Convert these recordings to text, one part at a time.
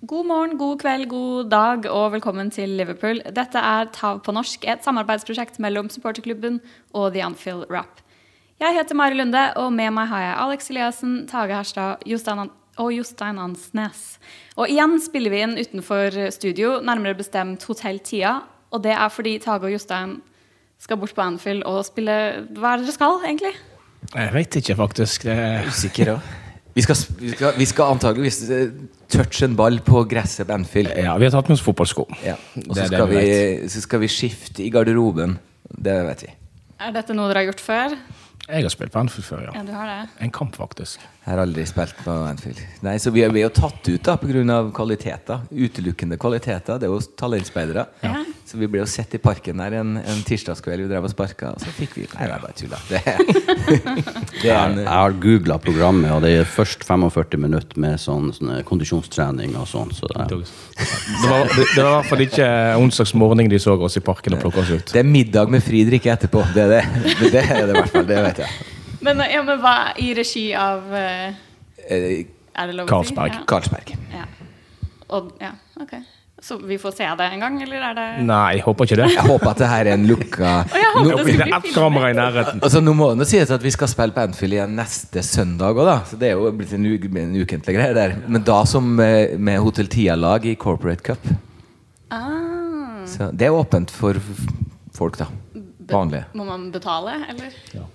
God morgen, god kveld, god dag og velkommen til Liverpool. Dette er Tav på norsk, et samarbeidsprosjekt mellom supporterklubben og The Anfield Rap. Jeg heter Mari Lunde, og med meg har jeg Alex Eliassen, Tage Herstad Jostein og Jostein Ansnes. Og igjen spiller vi inn utenfor studio, nærmere bestemt Hotell Tia. Og det er fordi Tage og Jostein skal bort på Anfield og spille Hva er det dere skal, egentlig? Jeg vet ikke, faktisk. Det er Usikker òg. Vi skal, vi, skal, vi skal antageligvis eh, touche en ball på gresset på Anfield. ja, vi har tatt med oss fotballsko. Ja. Og så skal, vi vi, så skal vi skifte i garderoben. Det vet vi. Er dette noe dere har gjort før? Jeg har spilt på Anfield før, ja. Ja, du har det. En kamp, faktisk. Jeg har aldri spilt på Anfield. Nei, Så vi er, vi er jo tatt ut da pga. kvaliteter. Utelukkende kvaliteter. Det er jo talentspeidere. Ja. Så vi ble jo sett i parken der en, en tirsdagskveld. Vi drev og sparka, og så fikk vi Nei, det er bare tulla. Det, det er en, Jeg har googla programmet, og det er først 45 minutter med sånn, sånn kondisjonstrening og sånn. Så det, Det var, det, det var i hvert fall ikke onsdags morgen de så oss i parken og plukka oss ut. det er middag med fri drikke etterpå. Det er det. Det, det er det i hvert fall. Det vet jeg. Men, ja, men hva i regi av eh, Eh, Er det lov å si? Karlsberg. Karlsberg. ja. Og, ja, ok. Så vi får se det en gang, eller er det Nei, jeg håper ikke det. Jeg håper at det her er en lukka oh, jeg håper det ett kamera i nærheten. Altså Nå må det nå sies at vi skal spille på Anfield igjen neste søndag òg, da. Så det er jo blitt en, en ukentlig greie der. Men da som eh, med Hotell Tia-lag i Corporate Cup. Ah. Så det er åpent for folk, da. Vanlige. Må man betale, eller? Ja.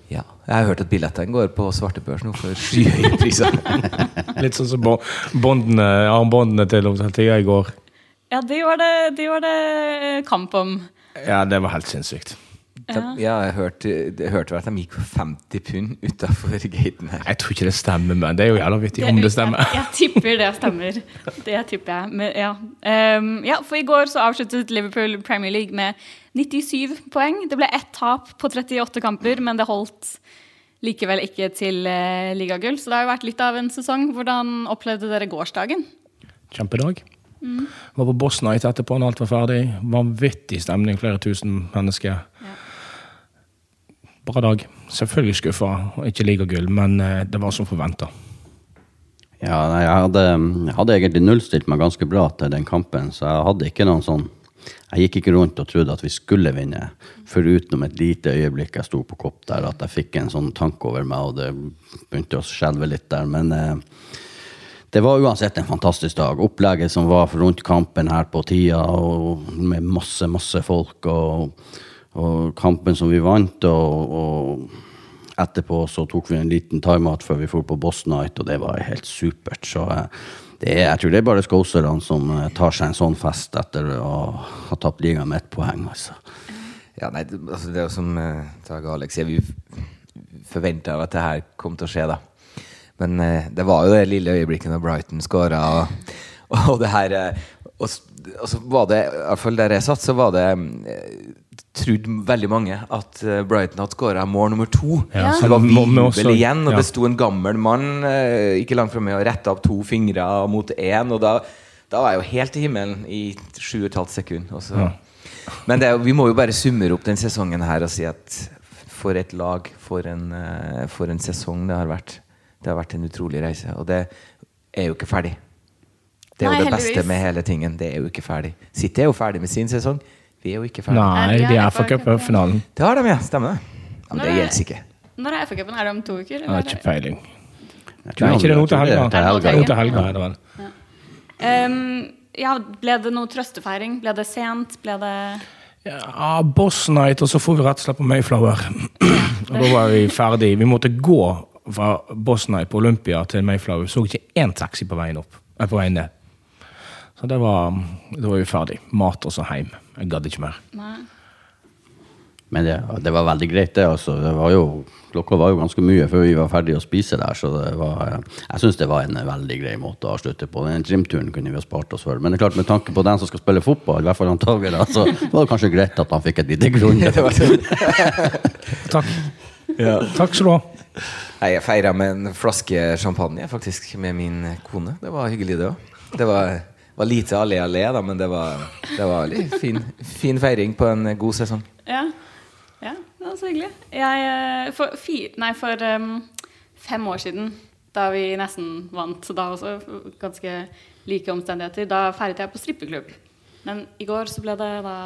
Jeg har hørt at billettene går på svartebørsen for skyhøye priser. Litt sånn som armbåndene til Tia i går. Ja, det var det, de var det eh, kamp om. Ja, det var helt sinnssykt. De, ja, jeg hørte, jeg hørte vel at de gikk for 50 pund utafor gaten her. Jeg tror ikke det stemmer, men det er jo jævla vittig om det stemmer. Jeg, jeg tipper det stemmer. Det tipper jeg. Men, ja. Um, ja, for i går så avsluttet Liverpool Premier League med 97 poeng. Det ble ett tap på 38 kamper, men det holdt likevel ikke til uh, ligagull. Så det har jo vært litt av en sesong. Hvordan opplevde dere gårsdagen? Kjempedag. Var på Boss Night etterpå når alt var ferdig. Vanvittig stemning, flere tusen mennesker. Bra dag. Selvfølgelig skuffa, ikke ligagull, men eh, det var som forventa. ja, jeg, hadde, jeg hadde egentlig nullstilt meg ganske bra til den kampen, så jeg hadde ikke noen sånn Jeg gikk ikke rundt og trodde at vi skulle vinne, foruten et lite øyeblikk jeg sto på kopp der, at jeg fikk en sånn tanke over meg, og det begynte å skjelve litt der. Men eh, det var uansett en fantastisk dag. Opplegget som var rundt kampen her på tida, og med masse, masse folk, og, og kampen som vi vant, og, og etterpå så tok vi en liten timeout før vi dro på Boss Night, og det var helt supert. Så eh, er, jeg tror det er bare skoserne som eh, tar seg en sånn fest etter å ha tapt ligaen med ett poeng, altså. Ja, nei, altså det er jo som uh, Tage og Alex sier, vi forventa at det her kom til å skje, da. Men eh, det var jo det lille øyeblikket når Brighton skåra, og, og det her eh, og, og så var det, i hvert fall der jeg satt, så var det trodd veldig mange at eh, Brighton hadde skåra mål nummer to. Ja, Så det var jubel igjen, og ja. det sto en gammel mann eh, ikke langt fra meg og retta opp to fingre mot én, og da, da var jeg jo helt i himmelen i sju og et halvt sekund. Og så, Men det, vi må jo bare summere opp den sesongen her og si at for et lag, for en, eh, for en sesong det har vært. Det har vært en utrolig reise, og det er jo ikke ferdig. Det er Nei, jo det beste heldigvis. med hele tingen. Det er jo ikke ferdig. City er jo ferdig med sin sesong. Vi er jo ikke ferdig. Nei, de er for- cupfinalen. Det har de, ja. Stemmer det. Ja, men det gjelder ikke. Når er FA-cupen? Er det om to uker? Jeg har ikke peiling. Jeg tror Nei, ikke det er til helga. Det er Nå til helga er det vel. Ehm, ja, ble det noe trøstefeiring? Ble det sent? Ble det Ja, Boss Night, og så får vi rett og slett på Mayflower. og da var vi ferdig. Vi måtte gå fra Boss Night på Olympia til Mayflower. Vi så ikke én taxi på veien opp. Nei, På veien ned. Så det var, da var vi ferdig. Mat og så hjem. Jeg gadd ikke mer. Nei. Men det, det var veldig greit, det. altså. Det var jo, klokka var jo ganske mye før vi var ferdige å spise der, så det var, jeg syns det var en veldig grei måte å avslutte på. Den gymturen kunne vi ha spart oss for. Men det er klart, med tanke på den som skal spille fotball, i hvert fall antagelig, så var det kanskje greit at han fikk et lite grunn. Takk. Takk skal du ha. Jeg feira med en flaske champagne faktisk med min kone. Det var hyggelig, det òg. Det var, var lite allé allé, da, men det var, det var fin, fin feiring på en god sesong. Ja. ja, det var så hyggelig. Jeg, eh, for, fi, nei, for um, fem år siden, da vi nesten vant. Da også ganske like omstendigheter. Da feiret jeg på strippeklubb. Men i går så ble det da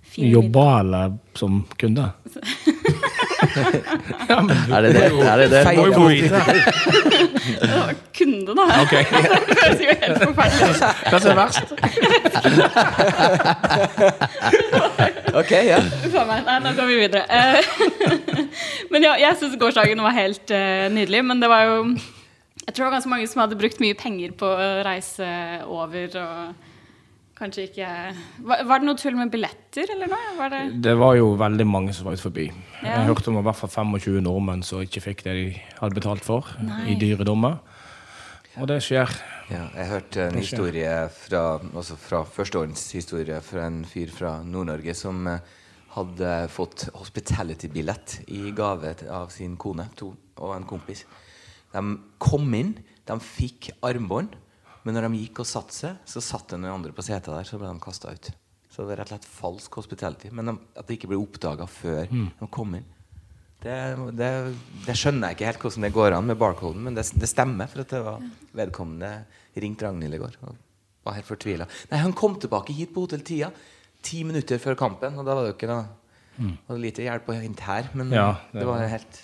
fin Jobba eller som kunde? ja, men Er det det? Er det, det? Feil, middag. Det var kunde, da. Ok. det høres jo helt forferdelig ut. Hva som er verst? Ok, ja. Meg. Nei, nå går vi videre. Eh, men ja, jeg syns gårsdagen var helt uh, nydelig. Men det var jo Jeg tror det var ganske mange som hadde brukt mye penger på å reise over og kanskje ikke Var, var det noe tull med billetter, eller noe? Var det Det var jo veldig mange som var ute forbi. Ja. Jeg hørte om i hvert fall 25 nordmenn som ikke fikk det de hadde betalt for Nei. i dyre dommer. Og det skjer. Ja, jeg hørte en historie fra, også fra førsteårens historie fra en fyr fra Nord-Norge som eh, hadde fått hospitality-billett i gave av sin kone to, og en kompis. De kom inn, de fikk armbånd, men når de gikk og satte seg, så satt det noen andre på setet der, så ble de kasta ut. Så det er rett og slett falsk hospitality. Men de, at det ikke ble oppdaga før de kom inn. Det, det, det skjønner jeg ikke helt hvordan det går an med barcoden, men det, det stemmer. For at det var vedkommende ringte Ragnhild i går og var helt fortvila. Nei, han kom tilbake hit på Hotell Tia ti minutter før kampen, og da var det jo ikke noe mm. lite hjelp å hente her. Men Ja, det, var- helt,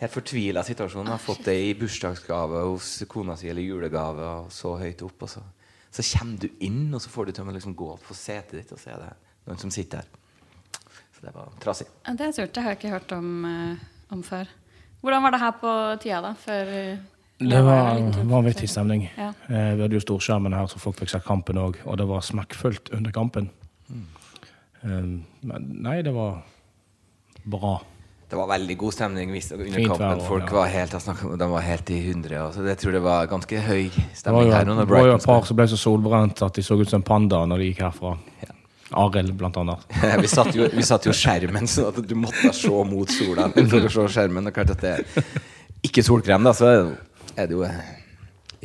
helt fortvila situasjon. Har fått det i bursdagsgave hos kona si eller julegave, og så høyt opp, og så, så kommer du inn, og så får du til å liksom gå opp på setet ditt, og så er det noen som sitter her. Så det var trasig. Ja, Det er surt. Det har jeg ikke hørt om, eh, om før. Hvordan var det her på tida, da? Før eh, Det var vanvittig stemning. Ja. Eh, Vi hadde jo storskjermen her, så folk fikk sett kampen òg. Og det var smekkfullt under kampen. Eh, Men nei, det var bra. Det var veldig god stemning under Fint kampen. Folk var helt, de var helt i hundre. Altså, jeg tror det var ganske høy stemning her. det var jo Brighton et par som ble så solbrent at de så ut som en panda når de gikk herfra. Arild, blant annet. vi, satt jo, vi satt jo skjermen, så at du måtte se mot sola for å se skjermen. Og klart at det er ikke solkrem, da, så er det jo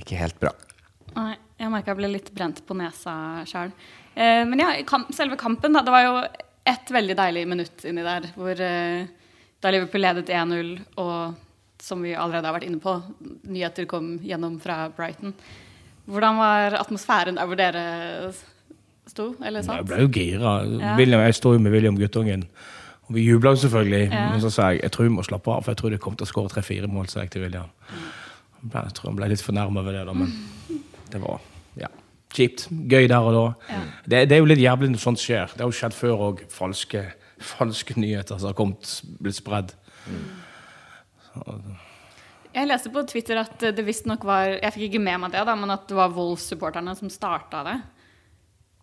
ikke helt bra. Nei, jeg merka jeg ble litt brent på nesa sjøl. Eh, men ja, selve kampen, da. Det var jo ett veldig deilig minutt inni der hvor eh, da Liverpool ledet 1-0, og som vi allerede har vært inne på, nyheter kom gjennom fra Brighton. Hvordan var atmosfæren der hvor dere sto? Eller Jeg ble jo gira. Ja. William, jeg sto jo med William guttungen. Og vi jubla jo selvfølgelig. Ja. Men så sa jeg jeg tror vi må slappe av, for jeg tror de kom til å skåre tre-fire mål. sa jeg til William. Jeg tror han ble litt fornærma ved det, da, men det var ja, kjipt. Gøy der og da. Det, det er jo litt jævlig når sånt skjer. Det har jo skjedd før òg. Falske, falske nyheter som har kommet, blitt spredd. Jeg leste på Twitter at det visstnok var Jeg fikk ikke med meg det, da, men at det var Wolf-supporterne som starta det.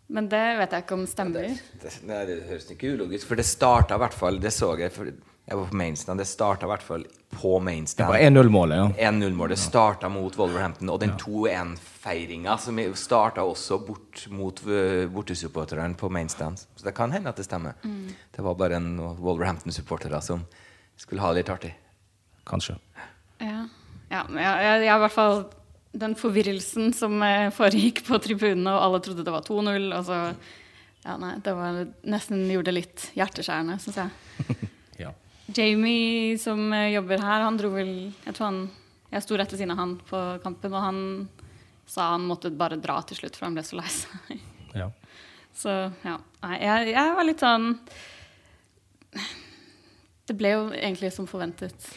Men det vet jeg ikke om stemmer. Det, nei, det høres ikke ulogisk For det starta i hvert fall Det så jeg, for jeg var på Mainstand. Det starta i hvert fall på mainstand. Det var 1-0-målet, ja. 1-0-målet starta mot Wolverhampton, og den 2-1-feiringa som starta også bort mot uh, bortesupporterne på Mainstand. Så det kan hende at det stemmer. Det var bare en Wolverhampton-supportere som skulle ha det litt artig. Kanskje. Ja, ja men jeg, jeg, i hvert fall den forvirrelsen som eh, foregikk på tribunene, og alle trodde det var 2-0. Og så Ja, nei, det var nesten gjorde det litt hjerteskjærende, syns jeg. Ja. Jamie som eh, jobber her, han dro vel Jeg tror han Jeg sto rett ved siden av han på kampen, og han sa han måtte bare dra til slutt, for han ble så lei seg. ja. Så ja. Nei, jeg, jeg var litt sånn Det ble jo egentlig som forventet.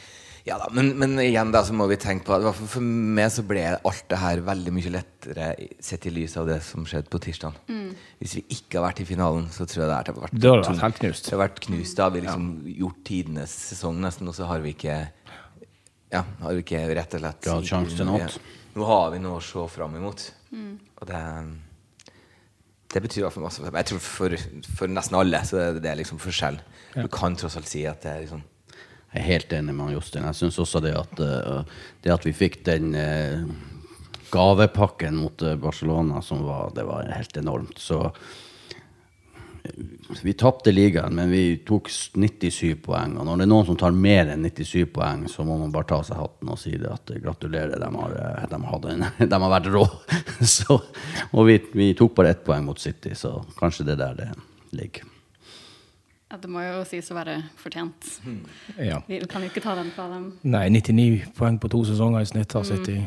Ja da, men, men igjen da så må vi tenke på at For meg så ble alt det her veldig mye lettere sett i lys av det som skjedde på tirsdag. Hvis vi ikke har vært i finalen, så tror jeg det hadde vært Det hadde vært helt knust. Det har vært knust. Da har vi liksom gjort tidenes sesong nesten, og så har vi ikke Ja, har vi ikke rett og slett hatt sjanse til noe. Nå har vi noe å se fram imot. Og det det betyr i hvert fall masse. Jeg tror for, for nesten alle så er det liksom forskjell. Du kan tross alt si at det er liksom Jeg er helt enig med Jostein. Jeg syns også det at, eh, det at vi fikk den eh, gavepakken mot eh, Barcelona, som var, det var helt enormt. Så vi tapte ligaen, men vi tok 97 poeng. Og når det er noen som tar mer enn 97 poeng, så må man bare ta av seg hatten og si det at gratulerer, de har, de hadde de har vært rå. Så, og vi, vi tok bare ett poeng mot City, så kanskje det er der det ligger. Ja, det må jo sies å være fortjent. Ja. Vi kan jo ikke ta den fra dem. Nei, 99 poeng på to sesonger i snitt har City.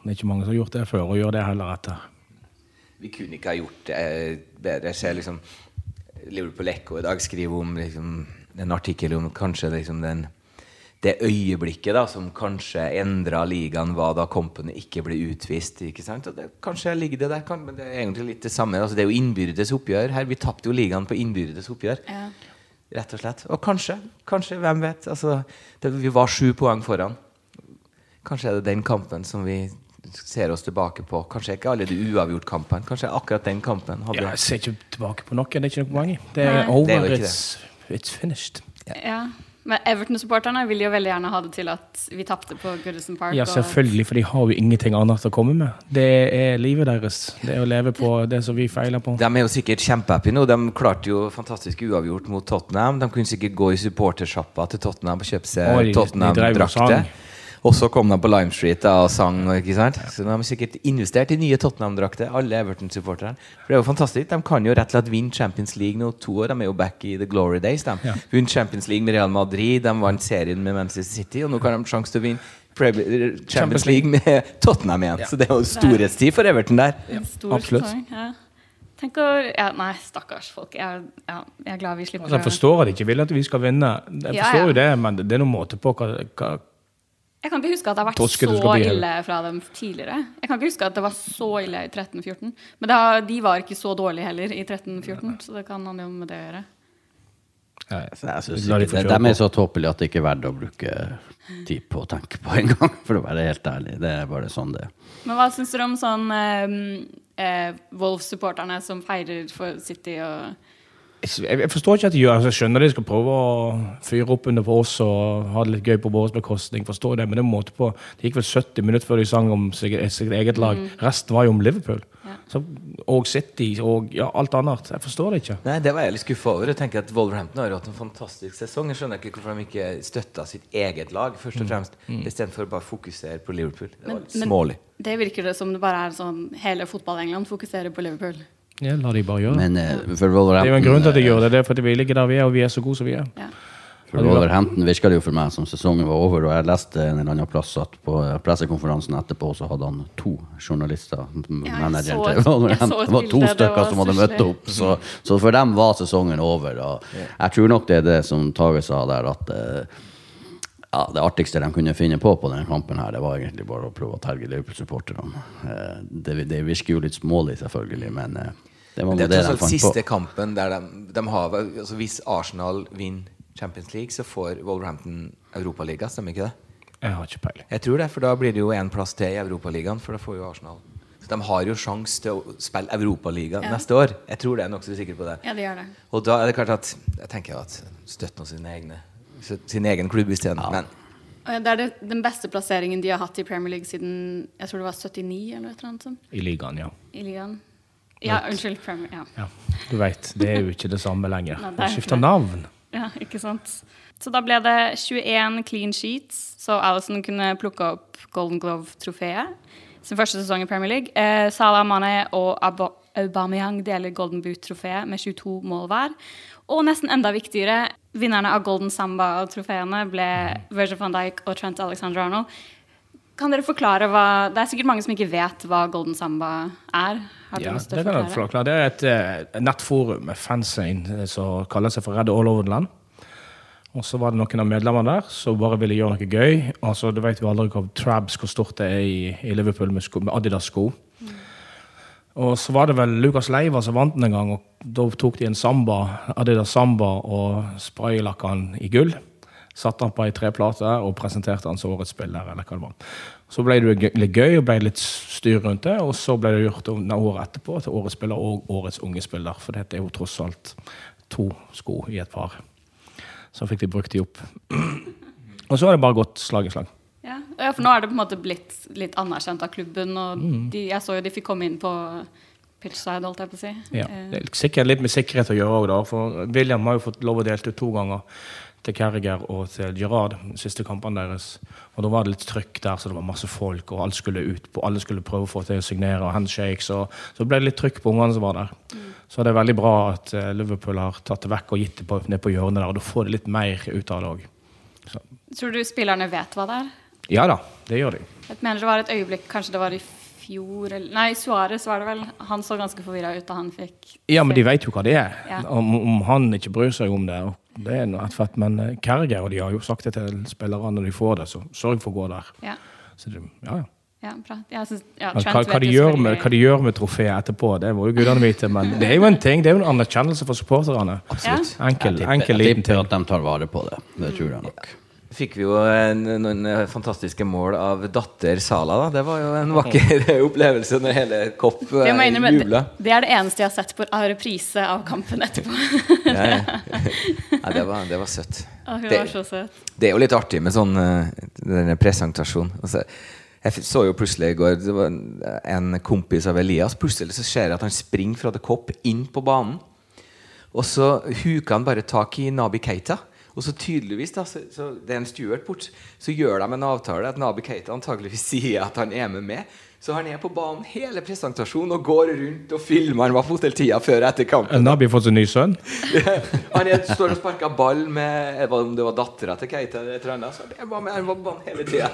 Det er ikke mange som har gjort det før, og gjør det heller etter. Vi kunne ikke ha gjort det bedre. Jeg ser liksom Liverpool Echo i dag skriver om liksom, en artikkel om kanskje liksom den det øyeblikket da, som kanskje endra ligaen, var da Company ikke ble utvist. ikke sant? Og det, kanskje ligger det der, kan, men det er egentlig litt det samme. Altså, det er jo innbyrdes oppgjør her. Vi tapte jo ligaen på innbyrdes oppgjør. Ja. Rett og slett. Og kanskje, kanskje, hvem vet? Altså, det, vi var sju poeng foran. Kanskje er det den kampen som vi ser oss tilbake på. Kanskje ikke alle de uavgjort-kampene. Kanskje akkurat den kampen hadde Ja, jeg ser ikke tilbake på noe. Det er ikke noe poeng i. Det er er over. It's, it's finished. Ja. Men Everton-supporterne vil jo veldig gjerne ha det til at vi tapte på Goodison Park. Ja, selvfølgelig, for de har jo ingenting annet å komme med. Det er livet deres. Det er å leve på det som vi feiler på. De er jo sikkert kjempehappy nå. De klarte jo fantastisk uavgjort mot Tottenham. De kunne sikkert gå i supportersjappa til Tottenham og kjøpe seg Tottenham-drakter. Og så kom de på Lime Street da, og sang. ikke sant? Så de har sikkert investert i nye Tottenham-drakter, alle Everton-supporterne. For det er jo fantastisk. De kan jo rett og slett vinne Champions League nå to år. De er jo back i the glory days. De Ja. Vunnet Champions League med Real Madrid, de vant serien med Manchester City, og nå kan de ha sjanse til å vinne Premier- Champions League med Tottenham igjen. Så det er jo storhetstid for Everton der. En stor absolutt. sesong, Ja. Tenk å ja, Nei, stakkars folk. Jeg, ja, jeg er glad vi slipper Altså, jeg forstår at de ikke vil at vi skal vinne. Jeg Ja, forstår ja. jo det, men det er noen måte på hva, hva Jeg kan ikke huske at det har vært Toske, så ille fra dem tidligere. Jeg kan ikke huske at det var så ille i 13-14. Men det har, de var ikke så dårlige heller i 13-14, så det kan han jo med det å gjøre. ja, jeg synes de ikke det, de er så tåpelige at det ikke er verdt å bruke tid på å tenke på en gang, for å være helt ærlig. Det er bare sånn det. Men hva syns dere om sånn eh, eh, Wolves-supporterne som feirer for City og Jeg forstår ikke at de gjør altså, Jeg skjønner de skal prøve å fyre opp under på oss og ha det litt gøy på vår bekostning. Forstår det, men det er en måte på Det gikk vel 70 minutter før de sang om sitt, sitt eget lag. Resten var jo om Liverpool. Ja. Så, og City og ja, alt annet. Jeg forstår det ikke. Nei, Det var jeg litt skuffa over. Jeg tenker at Wolverhampton har hatt en fantastisk sesong. Jeg skjønner ikke hvorfor de ikke støtta sitt eget lag, først og fremst, istedenfor å bare fokusere på Liverpool. Det var litt smålig. Det virker det som det bare er sånn hele fotball-England fokuserer på Liverpool. Ja, La de bare gjøre det. Men eh, for Det er jo en grunn til at de gjør det. Det er fordi vi ligger der vi er, og vi er så gode som vi er. Ja. for Wolverhampton virka det jo for meg som sesongen var over, og jeg leste en eller annen plass at på pressekonferansen etterpå så hadde han to journalister, ja, manageren til Wolverhampton. Det var to stykker som hadde møtt opp, så, så for dem var sesongen over. Og jeg tror nok det er det som Tage sa der, at eh, ja, det artigste de kunne finne på på denne kampen, her, det var egentlig bare å prøve å terge Liverpool-supporterne. Eh, Det, det virker jo litt smålig, selvfølgelig, men eh, det var Det er det tross alt siste på. kampen der de, de har altså Hvis Arsenal vinner Champions League, så får Wolverhampton Europaliga, stemmer ikke det? Jeg har ikke peiling. Jeg tror det, for da blir det jo én plass til i Europaligaen, for da får jo Arsenal Så de har jo sjanse til å spille Europaliga Ja. neste år. Jeg tror det, er nokså sikker på det. ja, det gjør det. Og da er det klart at Jeg tenker at støtt nå sine egne sin egen klubb isteden. Men Det er det, den beste plasseringen de har hatt i Premier League siden jeg tror det var 79 eller et eller annet sånt, I ligaen, ja. i ligaen. Ja, unnskyld. Premier, ja. ja. Du veit, det er jo ikke det samme lenger. Det er skifter navn. ja, ikke sant. Så da ble det 21 clean sheets, så Alison kunne plukke opp Golden Glove-trofeet. Sin første sesong i Premier League. Eh, Salah Mane og Aubameyang deler Golden Boot-trofeet med 22 mål hver. Og nesten enda viktigere, vinnerne av Golden Samba-trofeene ble Virgil van Dijk og Trent Alexander Arnold. Kan dere forklare hva Det er sikkert mange som ikke vet hva Golden Samba er. Ja, det kan jeg forklare? Det er et uh, nettforum med fansane eh, som kaller seg for Redd All Over the Land. Og så var det noen av medlemmene der som bare ville gjøre noe gøy. Altså, Du vet jo aldri hva Trabs, hvor stort det er i, i Liverpool med, sko, med Adidas-sko. Og så var det vel Lukas Leiva som vant den en gang, og da tok de en samba, Adidas Samba og spraylakka den i gull. Satte han på ei treplate og presenterte han som årets spiller. eller hva det var. Så ble det litt gøy og ble litt styr rundt det, og så ble det gjort året etterpå til årets spiller og årets unge spiller. For dette er jo tross alt to sko i et par. Så fikk de brukt de opp. Og så har det bare gått slag i slag. Ja, ja, for nå er det på en måte blitt litt anerkjent av klubben, og Mm. de, jeg så jo de fikk komme inn på pitchside, holdt jeg på å si. Ja, Eh, det er sikkert litt med sikkerhet å gjøre òg, da. For William har jo fått lov å delte ut to ganger. Til Carriger og til Gerard, de siste kampene deres. Og da var det litt trykk der, så det var masse folk, og alle skulle ut på, alle skulle prøve å få til å signere, og handshakes, og så ble det litt trykk på ungene som var der. Så det er veldig bra at eh, Liverpool har tatt det vekk og gitt det på, ned på hjørnet der. og Da får de litt mer ut av det òg. Tror du spillerne vet hva det er? Ja da, det gjør de. Jeg mener det var et øyeblikk, kanskje det var i fjor eller Nei, Suárez var det vel. Han så ganske forvirra ut da han fikk Ja, men de vet jo hva det er. Ja. Om, om han ikke bryr seg om det, og det er noe et fett. Men eh, Kerger og de har jo sagt det til spillerne når de får det, så sørg for å gå der. Ja, Så det, ja, ja. ja bra. Jeg synes, ja, Men hva, hva, de gjør med, hva de gjør med trofeet etterpå, det må jo gudene vite. Men det er jo en ting, det er jo en anerkjennelse for supporterne. Absolutt. Enkel, Jeg enkel jeg tipper at de tar vare på det. Det tror jeg nok. Fikk vi jo en, noen fantastiske mål av datter Sala. da Det var jo en vakker opplevelse når hele Kopp jubla. det, det er det eneste jeg har sett på av reprise av kampen etterpå. Ja, ja. ja, det, var, det var søtt. Ah, hun Det- var så søt. Det er jo litt artig med sånn eh, denne presentasjonen. Altså, jeg så jo plutselig i går Det var en- kompis av Elias. Plutselig så ser jeg at han springer fra The Cop inn på banen. Og så huker han bare tak i Nabi Keita. Og så tydeligvis da, så, så Det er en Stuart bort. Så gjør de en avtale at Nabi Keita antageligvis sier at han er med med. Så han er på banen hele presentasjonen og går rundt og filmer. Han var på hotelltida før og etter kampen. Nabi har fått seg ny sønn. Han er, står og sparker ball med Om det var dattera til Keita eller et eller annet. Så var med, han var på banen hele tida.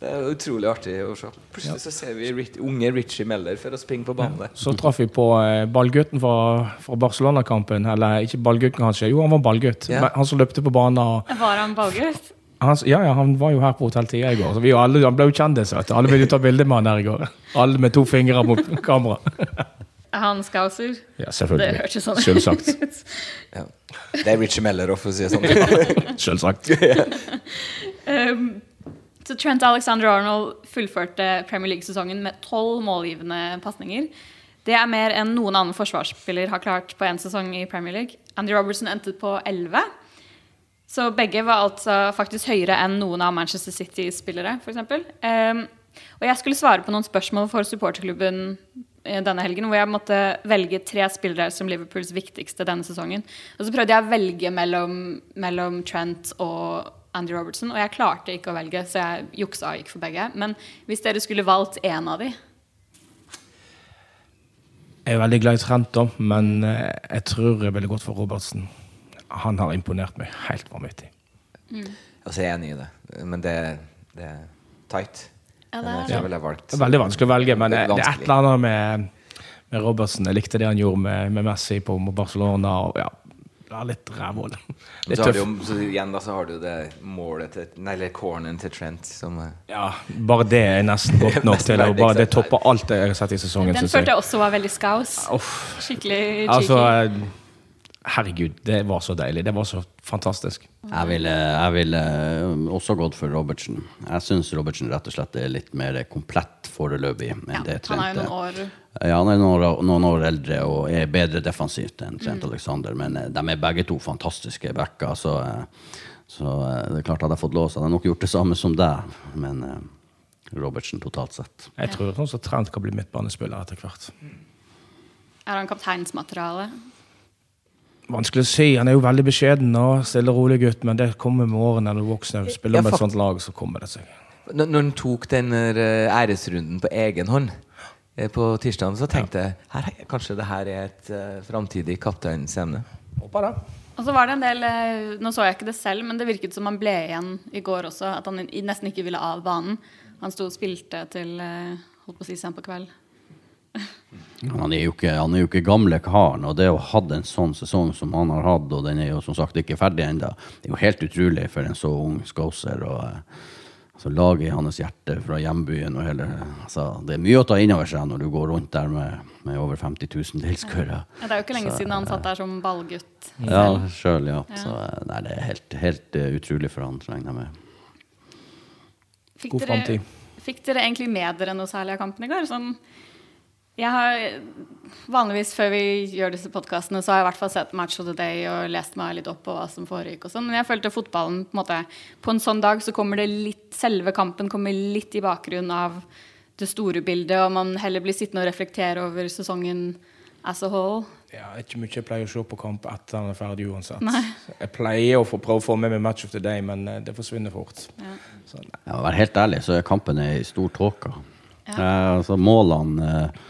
Det er utrolig artig å se. Plutselig så ser vi Rich, unge Richie Meller for å springe på banen der. Så traff vi på eh, ballgutten fra, fra Barcelona-kampen. Eller ikke ballgutten, kanskje. Jo, han var ballgutt. Ja. Han som løpte på banen. og- Var han ballgutt? Han, ja, ja, han var jo her på Hotell Tia i går. Så vi alle, han ble jo kjendis. vet du. Alle ville ta bilde med han der i går. Alle med to fingre mot kamera. Er han scouser? Ja, selvfølgelig. Det hørtes sånn Selvsagt. ut. Ja. Det er Richie Meller, for å si det sånn. Selvsagt. Um, så Trent Alexander-Arnold fullførte Premier League-sesongen med tolv målgivende pasninger. Det er mer enn noen annen forsvarsspiller har klart på én sesong i Premier League. Andy Robertson endte på elleve. Så begge var altså faktisk høyere enn noen av Manchester City-spillere, f.eks. Um, og jeg skulle svare på noen spørsmål for supporterklubben eh, denne helgen, hvor jeg måtte velge tre spillere som Liverpools viktigste denne sesongen. Og så prøvde jeg å velge mellom, mellom Trent og Andy Robertson, og jeg klarte ikke å velge, så jeg juksa og gikk for begge. Men hvis dere skulle valgt én av de Jeg er veldig glad i Trent, da, men eh, jeg tror jeg ville gått for Robertsen. Han har imponert meg helt vanvittig. Altså, jeg er enig i det, men det, det er tight. Ja, det er det. er veldig vanskelig å velge, men er det er et eller annet med, med Robertsen. Jeg likte det han gjorde med, med Messi på Barcelona. Og ja, det er litt rævhål. Litt så har du så igjen da, så har du det målet til Nei, eller corneren til Trent som Ja, bare det er nesten godt nok til å bare Det topper alt det jeg har sett i sesongen. Den følte jeg. også var veldig skaus. Skikkelig cheeky. Altså, herregud, det var så deilig. Det var så fantastisk. Jeg ville, jeg ville eh, også gått for Robertsen. Jeg syns Robertsen rett og slett er litt mer komplett foreløpig enn ja, det han er jo noen år Ja, han er noen, noen år eldre og er bedre defensivt enn Trent Alexander, men eh, de er begge to fantastiske backer, så, eh, så det er klart hadde jeg fått lov, så hadde jeg nok gjort det samme som deg, men Robertsen totalt sett. Jeg tror som Trent kan bli midtbanespiller etter hvert. Er han kapteinsmateriale? Vanskelig å si. Han er jo veldig beskjeden og stille og rolig gutt, men det kommer med årene når du vokser. Spiller Ja, med et sånt lag, så kommer det seg. Når, når han tok den eh, æresrunden på egen hånd eh, på tirsdag, så tenkte jeg her, er- kanskje det her er et uh, framtidig kapteinsemne. Håper det. Og så var det en del Nå så jeg ikke det selv, men det virket som han ble igjen i går også. At han nesten ikke ville av banen. Han sto og spilte til holdt på å si sent på kveld. Han er jo ikke, han er jo ikke gamle karen, og det å ha hatt en sånn sesong som han har hatt, og den er jo som sagt ikke ferdig ennå, det er jo helt utrolig for en så ung scouser. og eh, altså, Laget i hans hjerte fra hjembyen og hele altså, Det er mye å ta inn over seg når du går rundt der med, med over 50 000 tilskuere. Ja, det er jo ikke lenge siden han satt der som ballgutt. Ja, sjøl, ja. Så eh, nei, det er helt, helt uh, utrolig for han, regner jeg med. Fikk God framtid. fikk dere egentlig med dere noe særlig av kampen i går? Sånn, jeg har Vanligvis før vi gjør disse podkastene, så har jeg i hvert fall sett Match of the Day og lest meg litt opp på hva som foregikk og sånn. Men jeg følte fotballen på en måte På en sånn dag så kommer det litt Selve kampen kommer litt i bakgrunnen av det store bildet, og man heller blir sittende og reflektere over sesongen as a whole. Ja, ikke mye jeg pleier å se på kamp etter den er ferdig uansett. Jeg pleier å få prøve å få med meg match of the day, men eh, det forsvinner fort. Så. Ja, å være helt ærlig, så er kampen i stor tåke. Eh, altså, målene eh,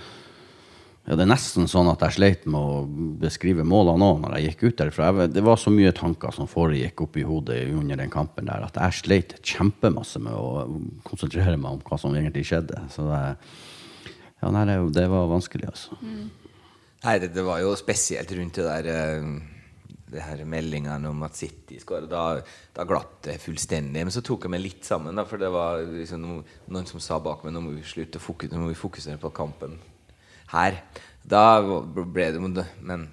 ja, Det er nesten sånn at jeg sleit med å beskrive målene òg når jeg gikk ut derfra. Jeg, det var så mye tanker som foregikk oppi hodet under den kampen der, at jeg sleit kjempemasse med å konsentrere meg om hva som egentlig skjedde. Så det, ja, nei, det, det var vanskelig, altså. Nei, det, det var jo spesielt rundt det der eh, det her meldingene om at City skåra. Da, da glapp det fullstendig. Men så tok jeg meg litt sammen, da, for det var liksom noen, som sa bak meg nå må vi slutte å fokusere på kampen her. Da ble det Men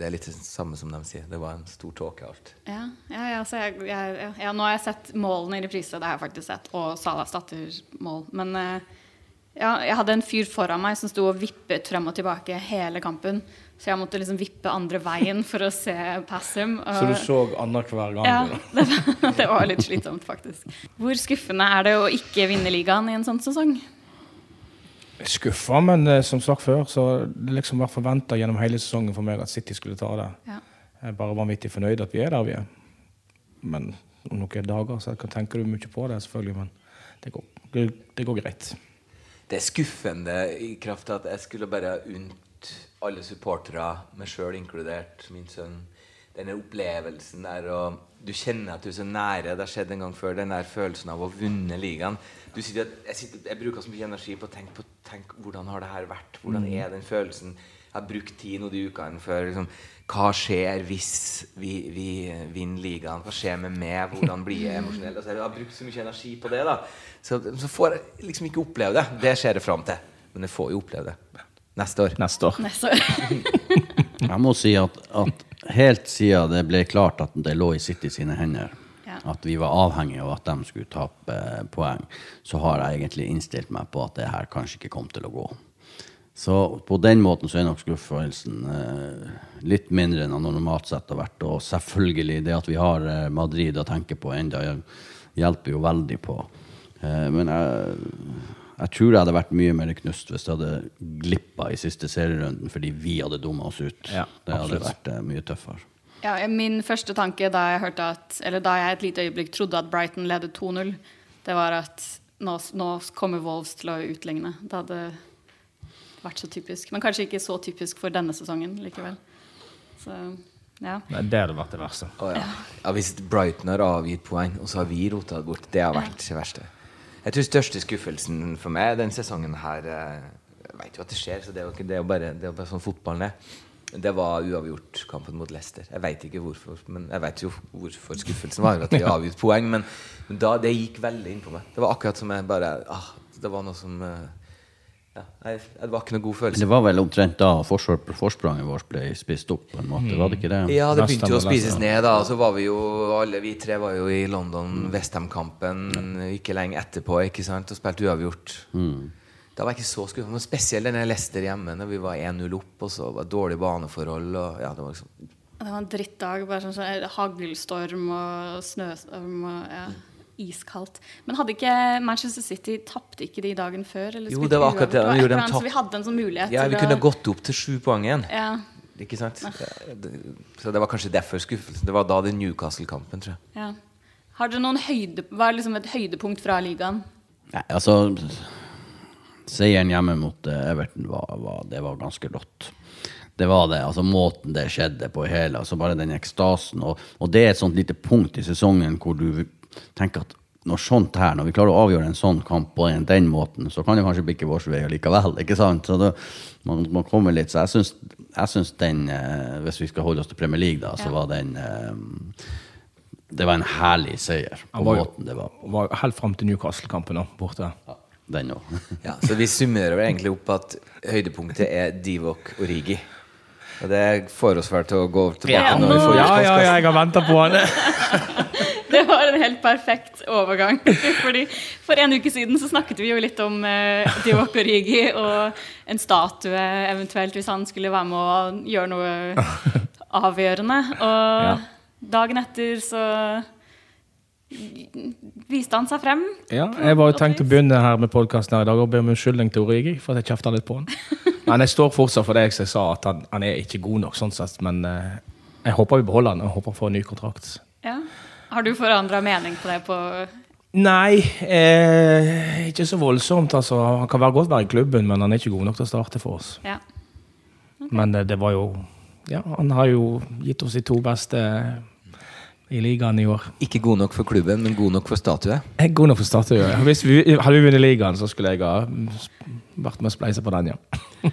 det er litt det samme som de sier. Det var en stor tåke, alt. Ja, ja, ja, så jeg, jeg, ja, nå har jeg sett målene i reprise, det har jeg faktisk sett, og Salas dattermål. Men eh, ja, jeg hadde en fyr foran meg som sto og vippet frem og tilbake hele kampen. Så jeg måtte liksom vippe andre veien for å se Passum. Så du så annenhver gang? Ja, det, det var litt slitsomt, faktisk. Hvor skuffende er det å ikke vinne ligaen i en sånn sesong? Skuffa, men eh, som sagt før, så det liksom var forventa gjennom hele sesongen for meg at City skulle ta det. Ja. Jeg er bare vanvittig fornøyd at vi er der vi er. Men om noen dager så kan tenker du mye på det, selvfølgelig, men det går, det, det går greit. Det er skuffende i kraft av at jeg skulle bare unnt alle supportere, meg sjøl inkludert, min sønn, denne opplevelsen der og Du kjenner at du er så nære. Det har skjedd en gang før. Den der følelsen av å vunne ligaen. Du sitter, jeg, sitter, jeg bruker så mye energi på å tenke på tenk, hvordan har det her vært. Hvordan er den følelsen? Jeg har brukt tid nå de ukene før. Liksom, hva skjer hvis vi, vi vinner ligaen? Hva skjer med meg? Hvordan blir jeg emosjonell? Altså, jeg har brukt så mye energi på det. da Så, så får jeg liksom ikke oppleve det. Det ser jeg fram til. Men jeg får jo oppleve det neste år. Neste år. Neste år. Jeg må si at, at helt siden det ble klart at det lå i City sine hender. At vi var avhengige av at de skulle tape eh, poeng, så har jeg egentlig innstilt meg på at det her kanskje ikke kom til å gå. Så på den måten så er nok skuffelsen eh, litt mindre enn han normalt sett har vært. Og selvfølgelig, det at vi har eh, Madrid å tenke på enda hjelper jo veldig på. Eh, men jeg, jeg tror det hadde vært mye mer knust hvis det hadde glippa i siste serierunden fordi vi hadde dumma oss ut. Ja, det hadde vært eh, mye tøffere. Ja, min første tanke da jeg hørte at Eller da jeg et lite øyeblikk trodde at Brighton ledet 2-0, det var at nå, nå kommer Wolves til å utligne. Det hadde vært så typisk. Men kanskje ikke så typisk for denne sesongen likevel. Så ja. Nei, det hadde vært det verste. Oh, ja. Ja, hvis Brighton har avgitt poeng, og så har vi rota det bort, det har vært det verste. Jeg tror største skuffelsen for meg den sesongen her eh, Jeg vet jo at det skjer, så det er jo, ikke, det er jo bare, det er bare sånn fotballen er. Det var uavgjort kampen mot Leicester. Jeg vet ikke hvorfor, men jeg vet jo hvorfor skuffelsen var. At vi avgitt poeng, men, men da, det gikk veldig inn på meg. Det var akkurat som jeg bare ah, Det var noe som eh, ja, jeg, Det var ikke noe god følelse. det var vel omtrent da forspranget vårt ble spist opp, på en måte, var det ikke det? Ja, det begynte jo å spises ned. da Og så var vi jo alle vi tre var jo i London, Westham-kampen, ikke lenge etterpå, ikke sant, og spilte uavgjort. Da var jeg ikke så skuffet. Men spesielt jeg leste hjemme, når vi var 1-0 opp, og så var det dårlige baneforhold. Og, ja, det var liksom Det var en drittdag. Bare sånn, sånn haglstorm og snøstorm og ja, iskaldt. Men hadde ikke Manchester City tapte ikke de dagen før? Eller Jo, det var akkurat det. De Så vi hadde en sånn mulighet Ja, vi kunne å gått opp til sju poeng igjen. ja. Ikke sant? Så det var kanskje derfor skuffelsen. Det var da den Newcastle-kampen, tror jeg. Ja. Har dere noen høyde, Hva er liksom et høydepunkt fra ligaen? Nei, altså Seieren hjemme mot eh, Everton var, var, det var ganske rått. Det var det. altså Måten det skjedde på hele, altså bare den ekstasen. Og, og det er et sånt lite punkt i sesongen hvor du tenker at når sånt her, når vi klarer å avgjøre en sånn kamp på en, den måten, så kan det kanskje bikke vår vei likevel. ikke sant? Så det, man, man kommer litt, så jeg syns, jeg syns den, eh, hvis vi skal holde oss til Premier League, da, så Ja. var den eh, Det var en herlig seier på var måten det var. var jo helt fram til Newcastle-kampen borte. Ja, den òg. Ja, så vi summerer vel egentlig opp at høydepunktet er Divok og Rigi. Og det får oss vel til å gå tilbake Ja, når vi får Ja, ja, ja, jeg har venta på det. Det var en helt perfekt overgang. Fordi For en uke siden så snakket vi jo litt om uh, Divock Origi og en statue eventuelt hvis han skulle være med å gjøre noe avgjørende. Og Ja. dagen etter så viste han seg frem. Ja, jeg var jo tenkt å begynne her med podkasten her i dag og be om unnskyldning til Origi for at jeg kjefta litt på han. Men jeg står fortsatt for det jeg sa, at han, han er ikke god nok sånn sett. Men eh, jeg håper vi beholder han og håper han får en ny kontrakt. Ja. Har du forandra mening på det på Nei, eh, ikke så voldsomt. altså. Han kan være godt være i klubben, men han er ikke god nok til å starte for oss. Ja. Men det, det var jo Ja, han har jo gitt oss de to beste i ligaen i år. Ikke god nok for klubben, men god nok for statue. Jeg er god nok for statue. Hvis vi, hadde vi vunnet ligaen, så skulle jeg ha vært med å spleise på den, ja.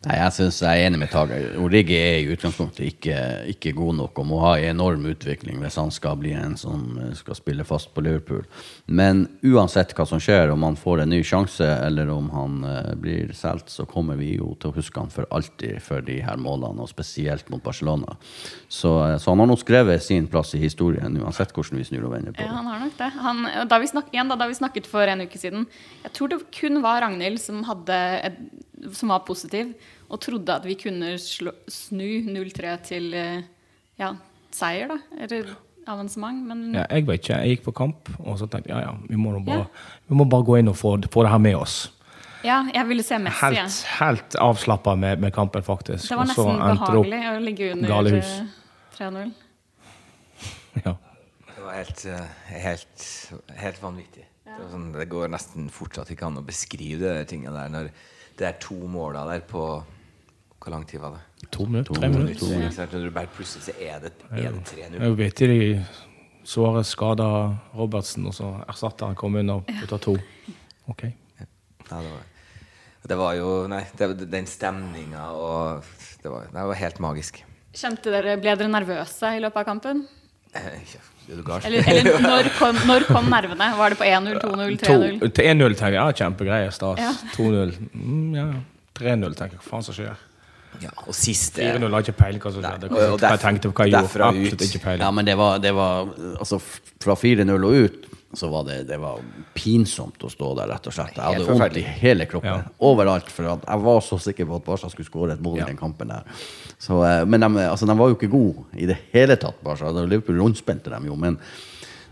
Nei, jeg synes jeg er enig med Tage. Origi er i utgangspunktet ikke, ikke god nok og må ha en enorm utvikling hvis han skal bli en som skal spille fast på Liverpool. Men uansett hva som skjer, om han får en ny sjanse eller om han uh, blir solgt, så kommer vi jo til å huske han for alltid for de her målene, og spesielt mot Barcelona. Så, uh, så han har nå skrevet sin plass i historien, uansett hvordan vi snur og vender på det. Ja, han har nok det. Han, da, vi snak, igjen, da, da vi snakket for en uke siden Jeg tror det kun var Ragnhild som, hadde et, som var positiv og trodde at vi kunne slå, snu 0-3 til eh, ja, seier, da. Eller avansement. Men ja, jeg vet ikke. Jeg gikk på kamp, og så tenkte jeg ja, ja, vi må, bare, ja. vi må bare gå inn og få, få, det her med oss. Ja, jeg ville se Messi. Helt, helt avslappa med, med, kampen, faktisk. Det var nesten behagelig å ligge under 3-0. ja. Det var helt, eh, helt, helt vanvittig. Det, sånn, det, går nesten fortsatt ikke an å beskrive de tingene der når det er to måler der på hvor lang tid var det? To minutter? Tre minutter. plutselig så er det, er det 3-0. Jeg vet de såre skada Robertsen, og så erstatter han kom inn og putta to. Ok. Ja, det, var, det var jo Nei, det, den stemninga og det var, det var helt magisk. Kjente dere, Ble dere nervøse i løpet av kampen? Eh, er? Eller, eller når, kom, når, kom, nervene? Var det på 1-0, 2-0, 3-0? 1-0 tenker jeg ja, kjempegreie. Stas. Ja. 2-0 mm, ja. 3-0 tenker jeg hva faen som skjer. Ja, og siste 4-0 har ikke peiling hva som skjedde. Hva jeg tenkte hva jeg gjorde. Absolutt ikke peiling. Ja, men det var, det var Altså, fra 4-0 og ut så var det, det var pinsomt å stå der, rett og slett. Jeg hadde vondt i hele kroppen. Ja. Overalt. For jeg var så sikker på at Barca skulle skåre et mål i den kampen der. Så, eh, men de, altså, de, var jo ikke gode i det hele tatt, Barca. Liverpool rundspilte dem jo, men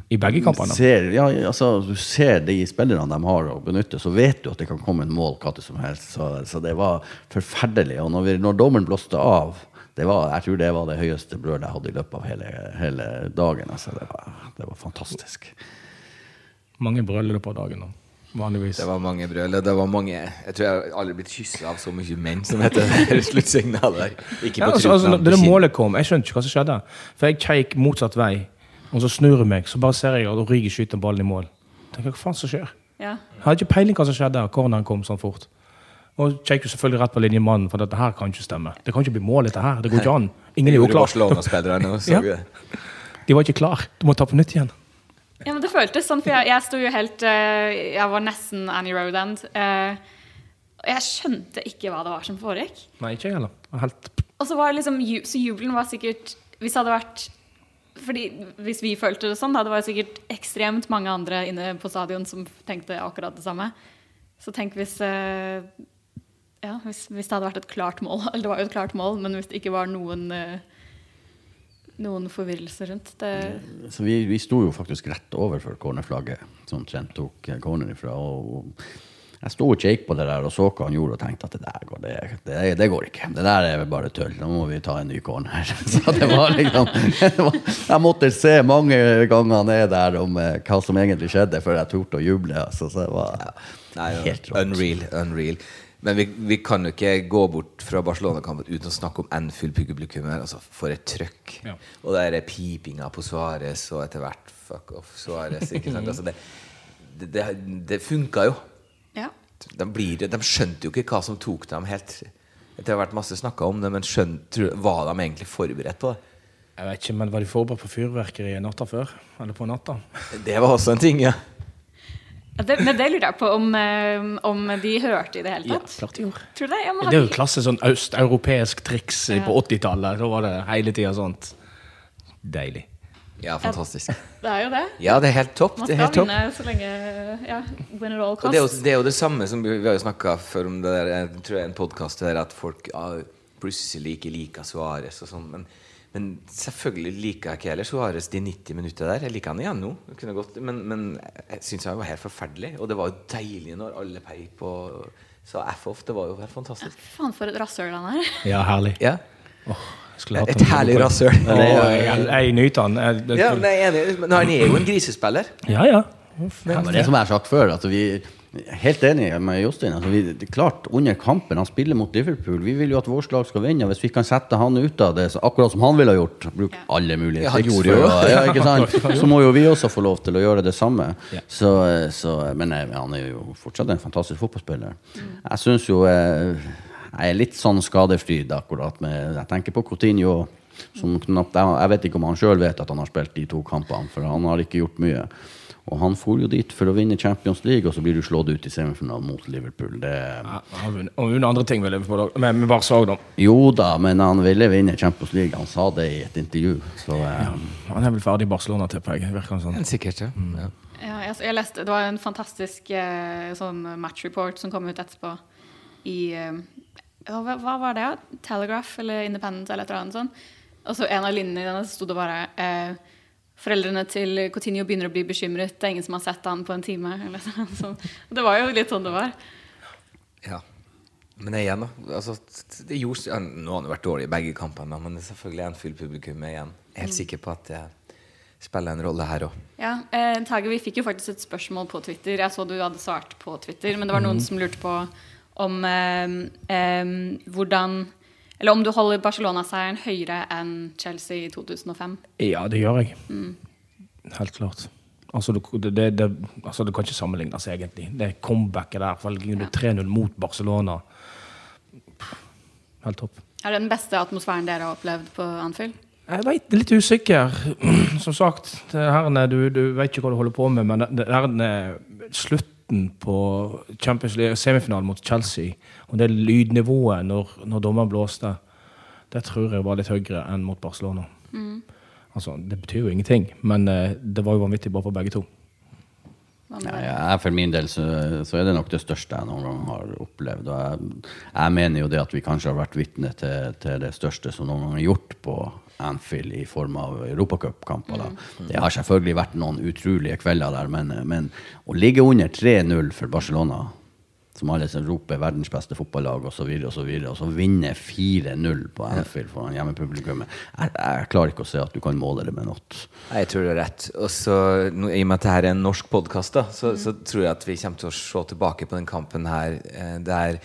i begge kampene? Ser, ja, altså, du ser de spillerne de har å benytte, så vet du at det kan komme en mål hva som helst. Så, så, det var forferdelig. Og når, vi, når dommeren blåste av det var, Jeg tror det var det høyeste brølet jeg hadde i løpet av hele, hele dagen. Altså, det, var, det, var, fantastisk. Mange brøl på dagen? Vanligvis. Det var mange brøl. Det var mange, jeg tror jeg aldri blitt kyssa av så mye menn som heter sluttsignalet der. Ikke på ja, altså, altså, det målet kom, jeg skjønte ikke hva som skjedde. For jeg kjekk motsatt vei. Og så snur jeg meg, så bare ser jeg at Origi skyter ballen i mål. Tenker, hva faen som skjer? Ja. Jeg hadde ikke peiling hva som skjedde. Corneren kom sånn fort. Og Kjekk selvfølgelig rett på linjemannen, for dette her kan ikke stemme. Det kan ikke bli mål, dette her. Det går ikke an. Ingen er jo klar. ja. De var ikke klar. Du må ta på nytt igjen. Ja, men Det føltes sånn, for jeg, jeg sto jo helt uh, Jeg var nesten Annie Rodand. Uh, og jeg skjønte ikke hva det var som foregikk. Nei, ikke heller. Helt... Og så var liksom, så jubelen var sikkert Hvis det hadde vært fordi Hvis vi følte det sånn, da, det var sikkert ekstremt mange andre inne på stadion som tenkte akkurat det samme. Så tenk hvis, eh, ja, hvis, hvis, det hadde vært et klart mål. Eller det var jo et klart mål, men hvis det ikke var noen eh, noen forvirrelse rundt. Det så vi, vi sto jo faktisk rett overfor cornerflagget, som Trent tok corner ifra. og jeg sto og kjekk på det der og så hva han gjorde, og tenkte at det der går, det, det, det går ikke. Det der er bare tull. Nå må vi ta en ny corner. Så det var liksom Jeg måtte se mange ganger ned der om eh, hva som egentlig skjedde, før jeg torde å juble. Altså, så det var Nei, helt rått. Unreal. unreal. Men vi, vi, kan jo ikke gå bort fra Barcelona-kampen uten å snakke om Anfield-publikummet. Altså, for et trøkk. Ja. Og det er pipinga på Suárez, og etter hvert fuck off Suárez. Altså, det, det, det, det funka jo. Ja. De, blir, de, skjønte jo ikke hva som tok dem helt Det har vært masse snakka om det, men skjønte, var de egentlig forberedt på det? Jeg vet ikke, men Var de forberedt på fyrverkeriet natta før? Eller på natta? Det var også en ting, ja. Det, men det lurer jeg på om, eh, om, de hørte i det hele tatt. Ja, klart de gjorde. Tror du det? Ja, det er jo klasse sånn østeuropeisk triks ja. på 80-tallet. Da var det hele tida sånt. Deilig. Ja, fantastisk. Det er jo det. Ja, det er helt topp. Man skal helt vinne så lenge ja, win it all cost. Det er, jo, det er, jo, det samme som vi, vi har jo snakka før om det der, jeg tror jeg en podkast der at folk ah, plutselig ikke liker Suárez og sånn. Men, men, selvfølgelig liker jeg ikke heller Suárez de 90 minutter der. Jeg liker han igjen nå. Gått, men, men, jeg syns han var helt forferdelig. Og det var jo deilig når alle peip og sa F-off. Det var jo helt fantastisk. Ja, faen for et rasshøl han er. Ja, herlig. Ja. Oh. Et herlig rasshøl. Jeg nyter han. Ja, men jeg er enig. Men han er jo en grisespiller. Ja, ja. Ja, men det som jeg har sagt før, at vi, Helt enig med Jostein. Altså, vi, det er klart, under kampen, han spiller mot Liverpool. Vi vil jo at vårt lag skal vinne. Hvis vi kan sette han ut av det, så akkurat som han ville ha gjort, Bruk alle mulige Ja, triks jo. ja, ikke sant? Så må jo vi også få lov til å gjøre det samme. Ja. Så, så, men eh, han er jo fortsatt en fantastisk fotballspiller. Jeg syns jo eh, Jeg er litt sånn skadefryd akkurat med Jeg tenker på Coutinho. Som knapt, jeg, jeg vet ikke om han sjøl vet at han har spilt de to kampene, for han har ikke gjort mye. Og han for jo dit for å vinne Champions League, og så blir du slått ut i semifinalen mot Liverpool. Det, Ja, han vunnet- andre ting med Liverpool òg, men med Barca òg, da. jo da, men han ville vinne Champions League. Han sa det i et intervju. Så eh, Han er vel ferdig i Barcelona, tipper jeg. Virker sånn. Sikkert, ja. ja. Ja, jeg, jeg leste, Det var en fantastisk eh, sånn matchreport som kom ut etterpå i eh, hva, hva var det? Telegraph eller Independent eller et eller annet sånt. Og så en av linjene i denne sto det bare eh, Foreldrene til Coutinho begynner å bli bekymret. Det er ingen som har sett han på en time. Eller sånn. Så, det var jo litt sånn det var. Ja. Men igjen, da. Altså, det gjorde, ja, nå har han vært dårlig i begge kampene, men det er selvfølgelig Anfield-publikum igjen. Jeg er helt sikker på at det spiller en rolle her òg. Ja, eh, Tage, vi fikk jo faktisk et spørsmål på Twitter. Jeg så du hadde svart på Twitter, men det var noen som lurte på om eh, eh, hvordan Eller om du holder Barcelona-seieren høyere enn Chelsea i 2005. Ja, det gjør jeg. Helt klart. Altså, det, det, det, altså, det kan ikke sammenlignes, egentlig. Det comebacket der. for det er 3-0 mot Barcelona. Helt topp. Er det den beste atmosfæren dere har opplevd på Anfield? Jeg vet, litt usikker. Som sagt, Herne, er- du, du vet ikke hva du holder på med, men Herne, det her er slutten på Champions League semifinalen mot Chelsea, og det lydnivået når, når dommeren blåste, det tror jeg var litt høyere enn mot Barcelona. Altså, det betyr jo ingenting, men eh, det var jo vanvittig bra på begge to. Ja, jeg, for min del så, så er det nok det største jeg noen gang har opplevd. Og jeg, jeg mener jo det at vi kanskje har vært vitne til, til det største som noen gang er gjort på Anfield i form av europacupkamper. Mm. Det har selvfølgelig vært noen utrolige kvelder der, men, men å ligge under 3-0 for Barcelona, som alle som roper verdens beste fotballag osv., og, så videre, og, så videre, og så vinner 4-0 på Anfield foran hjemmepublikummet jeg, jeg klarer ikke å se at du kan måle det med noe. Jeg tror du har rett. Og så, I og med at dette er en norsk podkast, så, så tror jeg at vi kommer til å se tilbake på den kampen her eh, der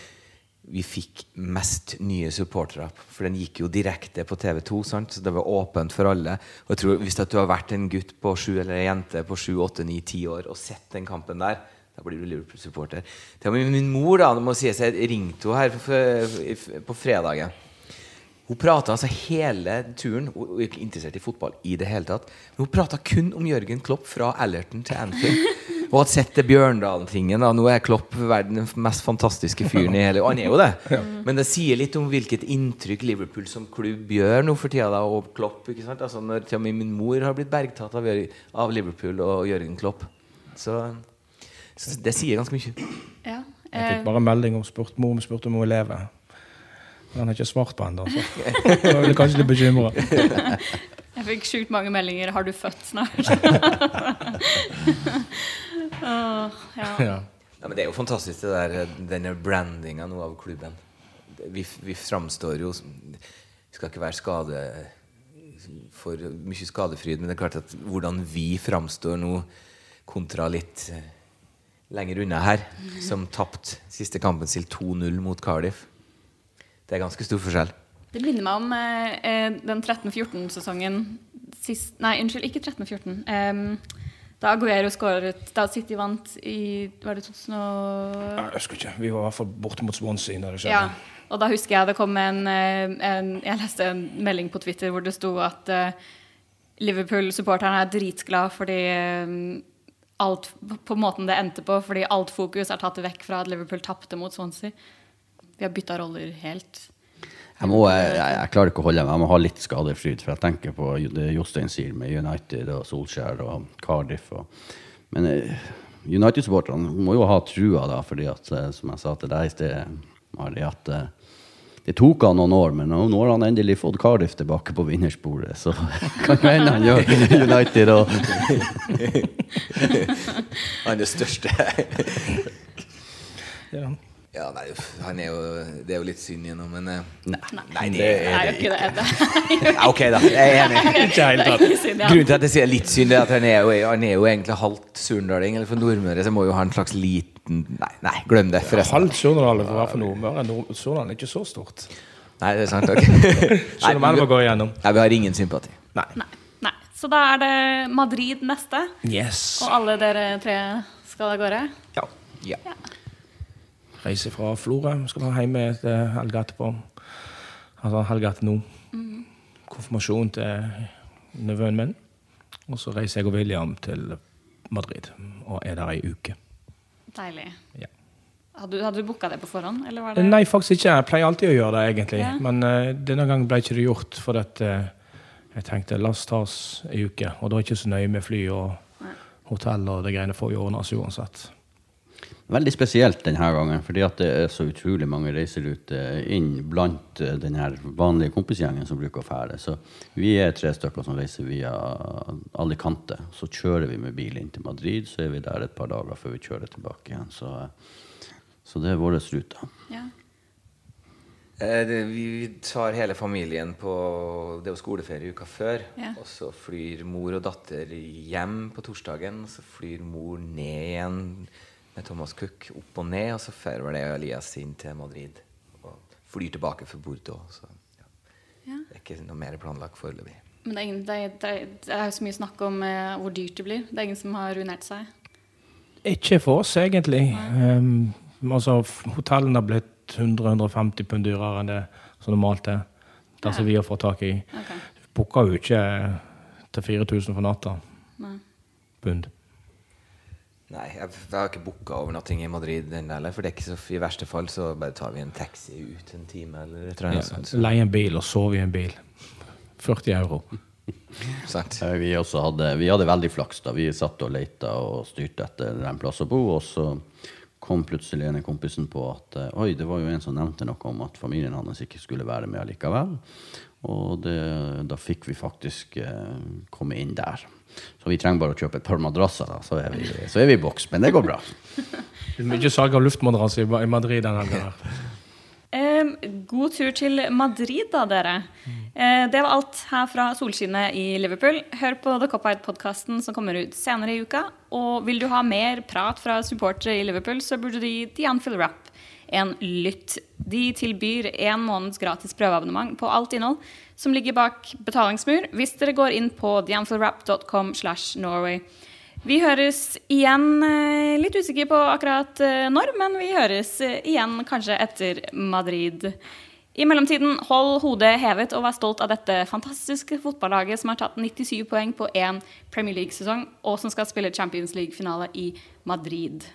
vi fikk mest nye supportere. For den gikk jo direkte på TV2, sant? så det var åpent for alle. Og jeg tror Hvis at du har vært en gutt på sju eller en jente på sju, åtte, ni, ti år og sett den kampen der, da blir du Liverpool-supporter. Til og med min mor da, det må sies, jeg ringte henne her på, på fredagen. Hun prata altså hele turen Hun er ikke interessert i fotball i det hele tatt. Men hun prata kun om Jørgen Klopp fra Allerton til Anfield. Og hadde sett det Bjørndalen-tingen. da. Nå er Klopp verdens mest fantastiske fyren i hele Og han er jo det. Men det sier litt om hvilket inntrykk Liverpool som klubb gjør nå for tida. da, Og Klopp. ikke sant? Altså Når til og med min mor har blitt bergtatt av, av Liverpool og Jørgen Klopp. Så, så det sier ganske mye. Ja. Jeg Eh, fikk bare melding om spurt, mor om spurte om hun lever. Men han har ikke svart på ennå, så jeg er kanskje litt bekymra. jeg fikk sjukt mange meldinger 'Har du født snart?' oh, ja. Ja. Ja, men det er jo fantastisk, det der, denne brandinga nå av klubben. Vi, vi framstår jo som- Vi skal ikke være skade for mye skadefryd, men det er klart at hvordan vi framstår nå kontra litt eh, lenger unna her, som tapt siste kampen sin 2-0 mot Cardiff. Det er ganske stor forskjell. Det minner meg om eh, eh, den 13-14-sesongen sist Nei, unnskyld, ikke 13-14. Um, da Aguero skåret Da City vant i Var det 2000 og... Jeg husker ikke. Vi var i hvert fall borte mot Swansea da det skjedde. Ja. Og da husker jeg det kom en, eh, en Jeg leste en melding på Twitter hvor det sto at uh, Liverpool-supporterne er dritglad fordi eh, alt På måten det endte på, fordi alt fokus er tatt vekk fra at Liverpool tapte mot Swansea. Vi har bytta roller helt. Jeg, må, jeg, jeg, klarer ikke å holde meg. Jeg må ha litt skadefryd. For jeg tenker på det Jostein sier med United og Solskjær og Cardiff. Og, men eh, United-supporterne må jo ha trua, da, fordi at, eh, som jeg sa til deg i sted, Mari, at eh, det tok han noen år, men nå har han endelig fått Cardiff tilbake på vinnersporet. Så kan jo hende han gjør United og Han er det største. Ja. Ja, nei, han er jo, det er jo litt synd igjennom, men eh, Nei, Nei, det er det ikke det. ja, Ok, da. Jeg er enig. Ikke helt er tatt. ja. Grunnen til at jeg sier litt synd, er at han er jo, han er jo egentlig halvt surndaling. Eller for Nordmøre, så må jo ha en slags liten Nei, nei glem det, forresten. Halvt Surnadal for hva for noe? Møre Surnadal er ikke så stort. Nei, det er sant. Okay. Selv om Nei, elva vi, igjennom. nei, vi har ingen sympati. Nei. Nei. Nei. Så da er det Madrid neste, Yes. og alle dere tre skal av gårde. Ja. ja. Reise fra Florø. Skal være hjemme til helga på Altså helga nå. nå. Konfirmasjon til nevøen min. Og så reiser jeg og William til Madrid og er der ei uke. Deilig. Ja. Hadde du, hadde du booka det på forhånd, eller var det Nei, faktisk ikke. Jeg pleier alltid å gjøre det, egentlig. Ja. Men uh, denne gangen ble ikke det gjort, for at, eh, jeg tenkte la oss ta oss ei uke. Og da er det ikke så nøye med fly og hotell og det greiene får ordna oss uansett. Veldig spesielt denne gangen, fordi at det er så utrolig mange reiseruter inn blant eh, den vanlige kompisgjengen som bruker å fære. Så vi er tre stykker som reiser via Alicante. Så kjører vi med bil inn til Madrid, så er vi der et par dager før vi kjører tilbake igjen. Så, eh, så det er vår rute. Ja. Eh, vi tar hele familien på Det er jo skoleferie uka før. Ja. Og så flyr mor og datter hjem på torsdagen. Og så flyr mor ned igjen med Thomas Cook opp og ned. Og så drar vel Elias inn til Madrid og flyr tilbake for Bordeaux. Så ja. Ja. det er ikke noe mer planlagt foreløpig. Men det er, ingen, det, er, det, er, det er så mye snakk om uh, hvor dyrt det blir. Det er ingen som har ruinert seg. Ikke for oss, egentlig. Um, altså, hotellene har blitt 100-150 pund dyrere enn det som normalt er. Det som vi har fått tak i. Okay. Du booker jo ikke til 4000 for natta. Nei. Pund. Nei, jeg, jeg har ikke booka overnatting i Madrid heller. For det er ikke så, i verste fall så bare tar vi en taxi ut en time eller et eller Ja. Leie en bil og sove i en bil. 40 euro. sant? Vi, også hadde, vi hadde veldig flaks da. Vi satt og leita og styrte etter en plass å bo, og så kom plutselig en kompisen på at eh, oi, det var jo en som nevnte noe om at familien hans ikke skulle være med allikevel. Og det, da fikk vi faktisk eh, komme inn der. Så vi trenger bare å kjøpe et par madrasser, da, så er vi, så er vi i boks. Men det går bra. Mye salg av luftmadrasser i i Madrid den helga. Eh, god tur til Madrid, da, dere. Eh, det var alt her fra solskinnet i Liverpool. Hør på The Cop-Out-podkasten som kommer ut senere i uka. Og vil du ha mer prat fra supportere i Liverpool, så burde du gi The Anfield Rap en lytt. De tilbyr en måneds gratis prøveabonnement på alt innhold som ligger bak betalingsmur, hvis dere går inn på theanfieldwrap.com slash Norway. Vi høres igjen, eh, litt usikker på akkurat eh, når, men vi høres eh, igjen kanskje etter Madrid. I mellomtiden, hold hodet hevet og vær stolt av dette fantastiske fotballaget som har tatt 97 poeng på én Premier League-sesong, og som skal spille Champions League-finale i Madrid.